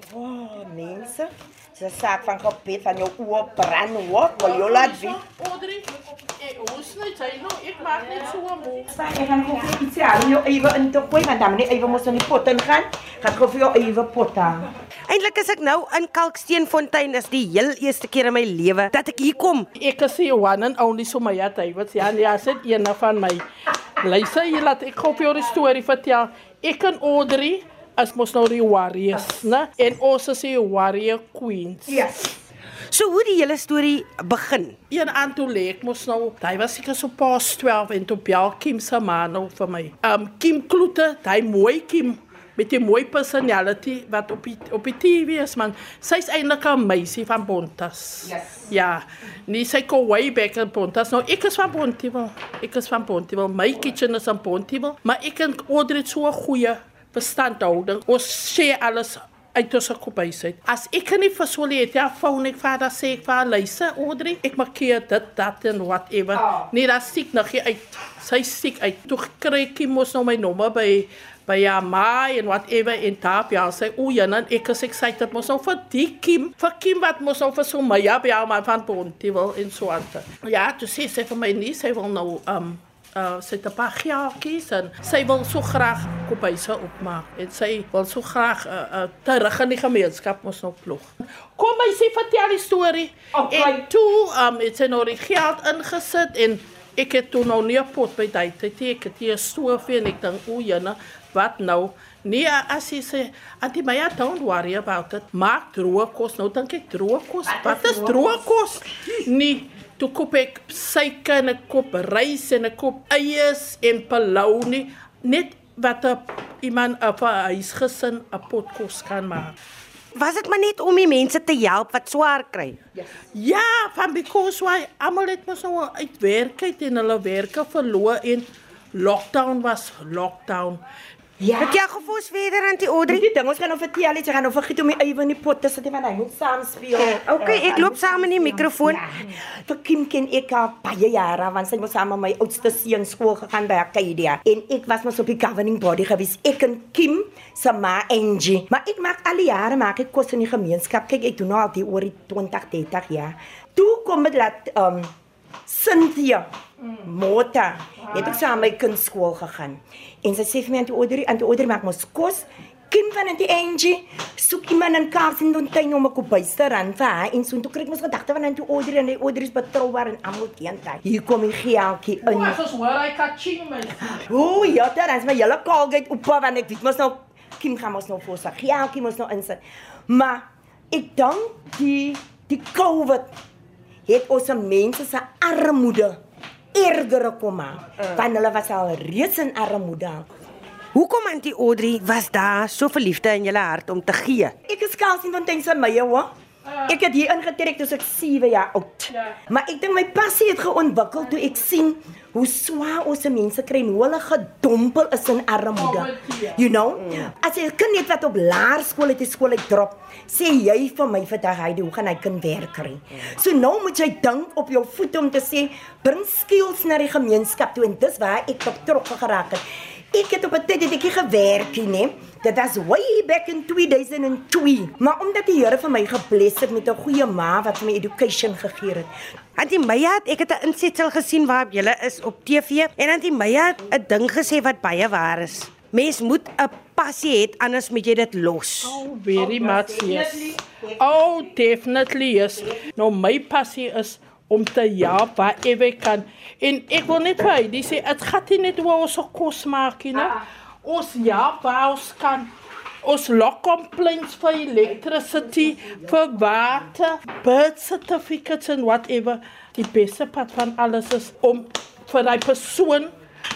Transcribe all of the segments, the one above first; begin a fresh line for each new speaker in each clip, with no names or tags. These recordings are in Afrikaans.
Oh, mense. Dis 'n saak van gebed van jou oë brand hoor. Wil jy laat weet?
Audrey, eh, ons net sy nou, ek maak net so moe.
Sa ek gaan vir iets aan jou ewe in te gooi want dan nie ewe mos in die pot ingaan. Gaan vir jou ewe pot aan.
Eintlik is ek nou in Kalksteenfontein is die heel eerste keer in my lewe dat ek hier kom.
Ek is die one and only Somaya Tywits. Ja, ja, sit een van my. Luister, jy laat ek gou vir jou die storie vertel. Ek en Audrey as mos nou die warriors, né? En ons is die warrior queens.
Ja.
So hoe die hele storie begin.
Een aan toe lê ek mos nou, hy was seker so pas 12 en toe bel Kim se ma nou vir my. Um Kim Kloete, hy mooi Kim met die mooi personality wat op die, op die TV is man. Sy's eintlik 'n meisie van Bontas.
Yes.
Ja. Nee, sy kom way back in Bontas. Nou ek is van Bontiewil. Ek is van Bontiewil. My kitchen is in Bontiewil, maar ek en Audrey het so 'n goeie verstandhouding. Ons sê alles uit ons kophuis uit. As ek nie versolie het, ja, foon ek vader sê ek vir luister, Audrey, ek markeer dit, dat en whatever.
Ah.
Nee, dat stiek nog nie uit. Sy stiek uit. Toe kry ek mos nou my nommer by by haar ma en whatever en tap ja sê o ja dan ek is excited mos nou vir die Kim vir Kim wat mos nou vir so my ja by haar man van Pontivel en so aan. Ja, toe sê sy vir my nie sy wil nou um uh sy het 'n paar jaartjies en sy wil so graag kophuise opmaak en sy wil so graag uh, uh terug in die gemeenskap mos nou ploeg. Kom my sê vertel die storie.
Okay.
En toe um het sy nou die geld ingesit en ek het toe nou nie 'n pot by daai tyd ek het hier stoofie en ek dink o jene wat nou Nee, as jy sê, Auntie Maya, don't worry about it. Maak droë kos. Nou dink ek droë kos. Wat is droë kos? Nee, toe koop ek suiker en ek koop rys en ek koop eiers en palou nie. Net wat 'n iemand op 'n huisgesin 'n pot kos kan maak.
Was dit maar net om die mense te help wat swaar kry.
Ja, van because why almal het mos nou uit werk uit en hulle werke verloor en lockdown was lockdown.
Ja.
Het jy gefos verder aan die Audrey?
Die ding ons gaan nou vertel iets, jy gaan nou vergiet om die ewe in die pot te sit want hy moet saam speel.
Okay, ek loop saam met die mikrofoon.
Ja. Vir Kim ken ek al baie jare want sy was saam met my oudste seun skool gegaan by Arcadia en ek was mos op die governing body gewees. Ek en Kim se ma Angie. Maar ek maak al die jare maak ek kos in die gemeenskap. Kyk, ek doen nou al die oor die 20, 30 jaar. Toe kom dit laat um Cynthia Mota. Het ek saam met my kindskool gegaan. En sy sê vir my aan die Audrey, aan die Audrey maak mos kos. Kim van die Angie soek iemand in Kaapstadfontein om 'n kophuis te ran vir haar en so toe kry ek mos gedagte van aan die Audrey en die Audrey is betroubaar en almal ken haar. Hier kom die geeltjie in.
Wat is hoor hy kaching man.
O, ja, dan is my hele Colgate op want ek weet mos nou Kim gaan mos nou vir sy geeltjie mos nou insit. Maar ek dink die die COVID het ons mense se armoede erger kom maak. Uh. Want hulle was al reeds in armoede.
Hoekom Auntie Audrey was daar so verliefde in julle hart om te gee?
Ek is skaars nie van tens aan my hoor. Ek het hier ingetrek toe ek 7 jaar oud.
Ja.
Maar ek dink my passie het geontwikkel toe ek sien hoe swaar ons mense kry en hoe hulle gedompel is in armoede. You know? As jy 'n kind het wat op laerskool het, die skool uit drop, sê jy vir my vandag hy hoe gaan hy kan werk kry? So nou moet jy dink op jou voete om te sê bring skills na die gemeenskap toe en dis waar ek betrokke geraak het. Ek het op 'n tyd het ek gewerk nie, nee. Dit was way back in 2002. Maar omdat die Here vir my gebless het met 'n goeie ma wat my education gegee het.
Auntie Meya het ek het 'n insetsel gesien waarop julle is op TV en Auntie Meya het 'n ding gesê wat baie waar is. Mens moet 'n passie hê anders moet jy dit los.
Oh, very much yes. Oh, definitely yes. Nou my passie is om te help waar ek kan. En ek wil net vir die sê dit gaan nie net oor ons kos maak nie. Ons ja, waar ons kan ons lok complaints vir electricity, vir water, birth certificates and whatever. Die beste part van alles is om vir daai persoon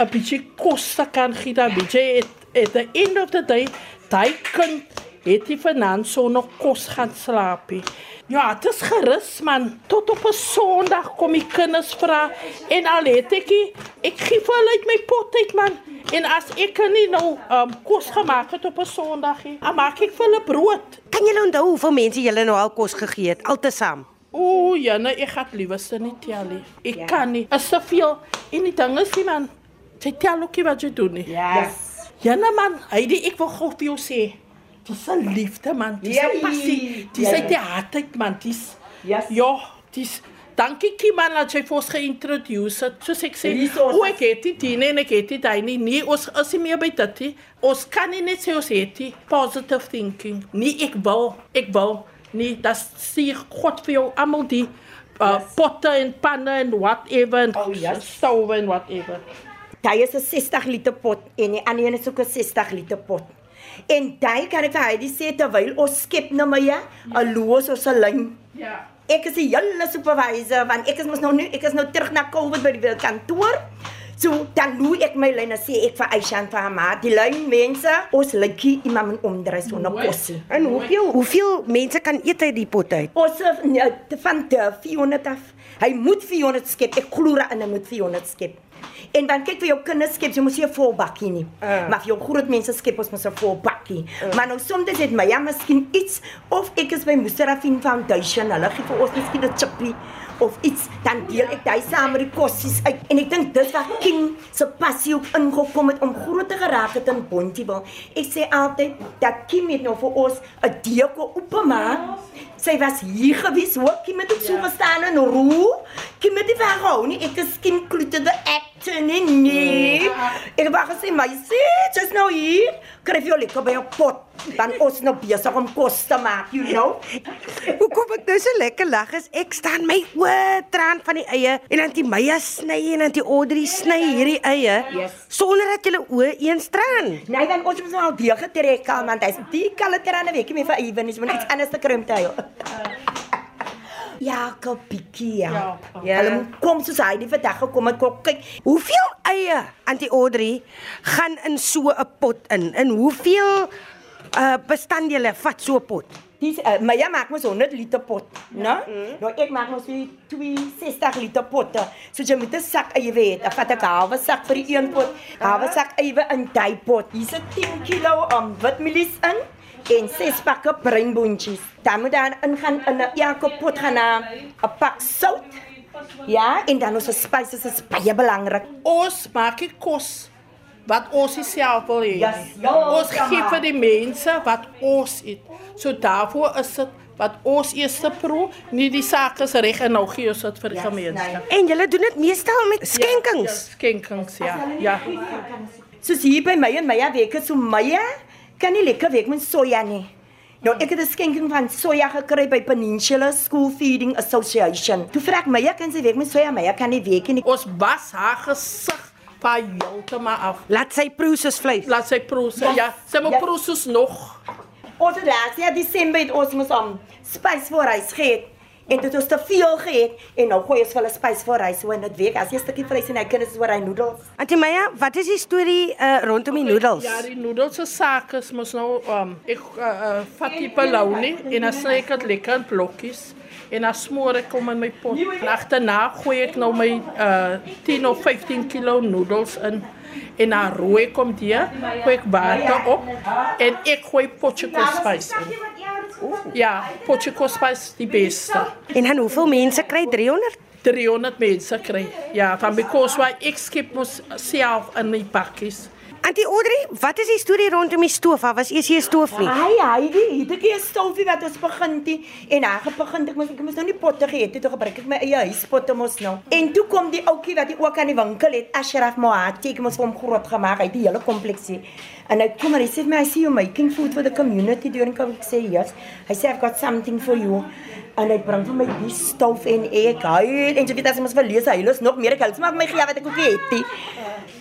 'n bietjie kos te kan gee, daai bietjie at, at the end of the day, daai kind het die vanaand so nog kos gaan slaap. nie. Ja, dit is gerus man. Tot op 'n Sondag kom die kinders vra en al het ek nie, ek gee vir hulle uit my pot uit man. En as ek nie nou um, kos gemaak het op 'n Sondag nie, dan maak ek vir hulle brood.
Kan julle onthou hoeveel mense julle nou al kos gegee het altesaam?
O, ja, nee, ek gaan liewerste nie tel nie. Ek ja. kan nie. Is te veel. En die ding is nie man. Jy tel ook nie wat jy doen nie.
Yes.
Ja, nee man, Heidi, ek wil gou vir jou sê. Dis 'n liefde man, dis 'n passie, dis
Ja,
'n
ja.
teater man, dis
Yes.
Ja, dis Dankie Kiman dat jy vir ons geïntroduseer het. Soos ek sê, o ek het dit nie en ek het dit daai nie. Nee, ons is nie meer by dit nie. Ons kan nie net sê ons het nie positive thinking. Nee, ek wil, ek wil. Nee, dat sê God vir jou almal die uh,
Yes.
potte en panne en whatever en
Oh, yes.
stove en whatever.
Daai is 'n 60 liter pot en die ander een is ook 'n 60 liter pot. En daai kan ek vir Heidi sê terwyl ons skep nou maar ja, 'n loos of 'n lyn.
Ja.
Ek is die hele supervisor want ek is mos nou nu ek is nou terug na COVID by die kantoor. So dan loop ek my lyn en sê ek vir Aisha en vir haar ma, die lyn mense, ons lykie iemand moet omdraai so na kosie.
En hoeveel hoeveel mense kan eet uit die pot uit?
Ons eh, nee, van de 400 af. Hy moet 400 skep. Ek glo daarin hy moet 400 skep. En dan kyk vir jou kinders skep, jy moet nie 'n vol bakkie nie.
Uh.
Maar vir jou groot mense skep ons moet 'n vol bakkie. Maar nou soms het my ja miskien iets of ek is by Musarafin Foundation, hulle gee vir ons miskien 'n chippie of iets, dan deel ek daai saam met die kossies uit. En ek dink dis waar King se passie ook ingekom het om groot te geraak het in Bontebal. Ek sê altyd dat Kim het nou vir ons 'n deko oopgemaak. Sy was hier gewees, hoor, Kim het ook so gestaan en roe. Kim het nie verhou nie, ek is Kim Kloete de actor nie, nee. Ek wou gesê, meisie, jy's nou hier, kryf jou lekker by 'n pot. Dan ons nou besig om kos te maak, you know.
Hoekom ek nou so lekker lag is ek staan my oë traan van die eie en dan die Meya sny en dan die Audrey sny hierdie eie
Yes.
sonder dat julle oë eens traan.
Nee, dan ons moet nou al weer getrek want hy's die kalaterane week nie vir even, is moet iets anders te krimp hy. Ja, Ja.
Ja.
ja. Hulle kom soos hy die vandag gekom het, kom kyk.
Hoeveel eie antie Audrey gaan in so 'n pot in? En hoeveel uh bestanddele vat so 'n pot?
Dis uh, maar ja maak mos 100 liter pot, né? Nou ek maak mos vir 62 liter potte. So jy moet 'n sak eie weet. Ek vat 'n halwe sak vir die een pot, halwe sak eie in daai pot. Hier's 'n 10 kg um, witmielies in en 6 pakke breinboontjies. Dan moet dan ingaan in 'n elke pot gaan 'n pak sout. Ja, en dan ons spices is baie belangrik.
Ons maak die kos wat ons self wil hê.
Yes,
nie.
ja,
ons
ja,
gee vir die mense wat ons eet. So daarvoor is dit wat ons eers proe, nie die sake is reg en nou gee ons dit vir die
Yes,
gemeenskap.
En julle doen dit meestal met skenkings.
Ja, ja, skenkings, ja. Ja.
Soos hier by my en Maya weke so Maya kan nie lekker week met soja nie. Nou ek het 'n skenking van soja gekry by Peninsula School Feeding Association. Toe vra ek Maya kan sy week met soja, Maya kan nie week nie.
Ons was haar gesig van heeltemal af.
Laat sy proe soos vleis.
Laat sy proe.
Ja,
Ja, sy moet
ja.
proe soos nog.
Ons het laas ja Desember het ons mos om spys vir rys gehad. En dit was te veel gehad en nou gooi ons vir hulle spys vir rys so in dit week as jy 'n stukkie vleis en hy kinders oor hy noedels.
Antie Meya, wat is die storie uh, rondom die noedels?
Ja, die noedels se sake is mos nou um ek uh, uh, vat die bologna en dan sny ek dit lekker in blokkies en dan smoor ek hom in my pot. En agterna gooi ek nou my uh 10 of 15 kg noedels in en dan rooi ek hom die, gooi ek water op en ek gooi potjeko spice in. Ja, potjeko spice die beste.
En dan hoeveel mense kry 300?
300 mense kry. Ja, van because why ek skep mos self in my pakkies.
Antie Audrey, wat is die storie rondom die stoof? Daar was eers nie 'n stoof nie.
Ai, ai, die het ek 'n stofie wat ons begin die en hy het begin ek moet ek moet nou nie potte gee het, toe gebruik ek my eie huispotte mos nou. En toe kom die ouetjie wat hy ook aan die winkel het, Ashraf Mohati, ek mos hom groot gemaak, hy het die hele kompleksie. Hy kom en hy sê vir my, I see you making food for the community during COVID. Ek sê, yes. Hy sê, I've got something for you. En hy bring vir my die stof en ek huil. En jy weet as mos verlees, hy is nog meer ek huil. Smaak my gee wat ek ook het.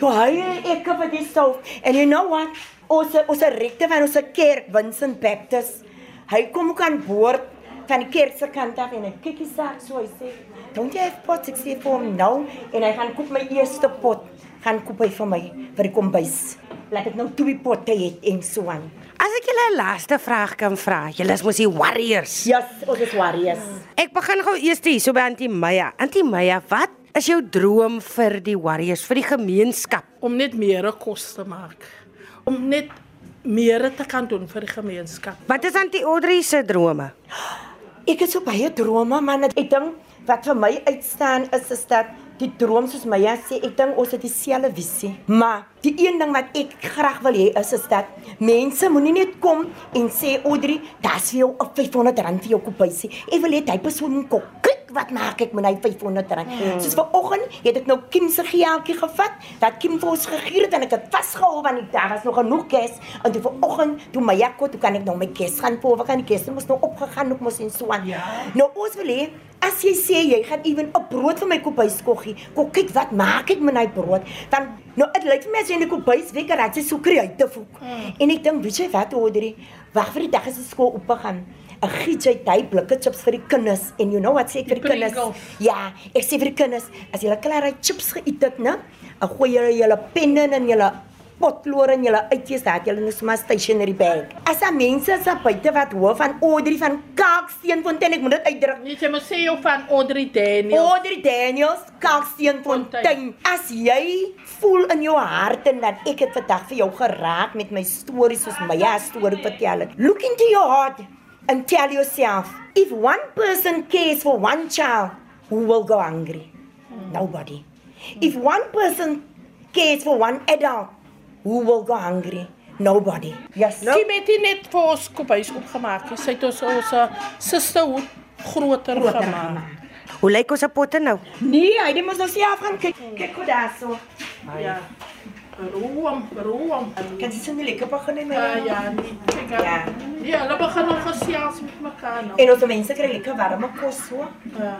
Toe huil ek vir die stof. And you know what? Ons ons rekte van ons kerk Vincent Baptist. Hy kom ook aan boord van die kerk se kant af en hy kyk die saak so hy sê, "Don't you have pots?" Ek sê vir hom, "No." En hy gaan koop my eerste pot. Gaan koop hy vir my vir die kombuis. Laat ek nou twee potte hê en so aan.
As ek julle 'n laaste vraag kan vra, julle is mos die warriors.
Yes, ons is warriors.
Ek begin gou eers hier so by Antie Meya. Antie Meya, wat is jou droom vir die warriors, vir die gemeenskap?
om net meer kos te maak. Om net meer te kan doen vir die gemeenskap.
Wat is Antie Audrey se drome?
Ek het so baie drome, man. Ek dink wat vir my uitstaan is is dat die droom soos Maya sê, ek dink ons het dieselfde visie. Maar die een ding wat ek graag wil hê is is dat mense moenie net kom en sê Audrey, dis vir jou 'n 500 rand vir jou kopiesie. Ek wil hê persoon moet kom. Wat maak ek met hy 500 rand. Mm. Soos vanoggend het ek nou Kim se geldjie gevat, dat Kim vir ons gegee het en ek het vasgehou want die daar was nog genoeg kes en toe vanoggend toe Maya kom, toe kan ek nou my kes gaan voor, wat kan die kes mos nou opgegaan ook mos en so aan.
Ja.
Nou ons wil hê as jy sê jy gaan ewen 'n brood vir my kophuis koggie, kom kyk wat maak ek met my brood? Dan nou dit lyk vir my as jy 'n kophuis wekker het, jy so kreatief ook. Mm. En ek dink, weet jy wat, Audrey, wag vir die dag as die skool oop gaan. 'n giet jy tyd blikke chips vir die kinders en you know wat sê ek vir die kinders? Ja, ek sê vir die kinders, as julle klaar daai chips geëet het, né? Dan gooi julle julle penne in julle potlood en julle uitjies dat julle net sommer stationery bag. As daar mense is daar buite wat hoor van Audrey van Kalksteenfontein, ek moet dit uitdruk.
Nee, jy moet sê jou van Audrey Daniel.
Audrey Daniels, Kalksteenfontein. As jy voel in jou hart en dat ek het vandag vir jou geraak met my stories soos my ja storie vertel het. Look into your heart and tell yourself, if one person cares for one child, who will go hungry? Nobody. If one person cares for one adult, who will go hungry? Nobody. Yes. No.
Kim het net vir ons kophuis opgemaak. Sy het ons ons uh, sisterhood groter,
Groter
gemaak.
gemaak.
Hoe lyk ons potte nou?
Nee, hy moet ons self gaan kyk. Kyk hoe daar so.
Ja. Room, room.
Kan jy sien die lekker begin in my?
Ja, ja, nee. Kyk,
Ja.
ja. Ja, hulle begin nog gesels met mekaar nou.
En ons mense kry lekker warme kos so.
Ja.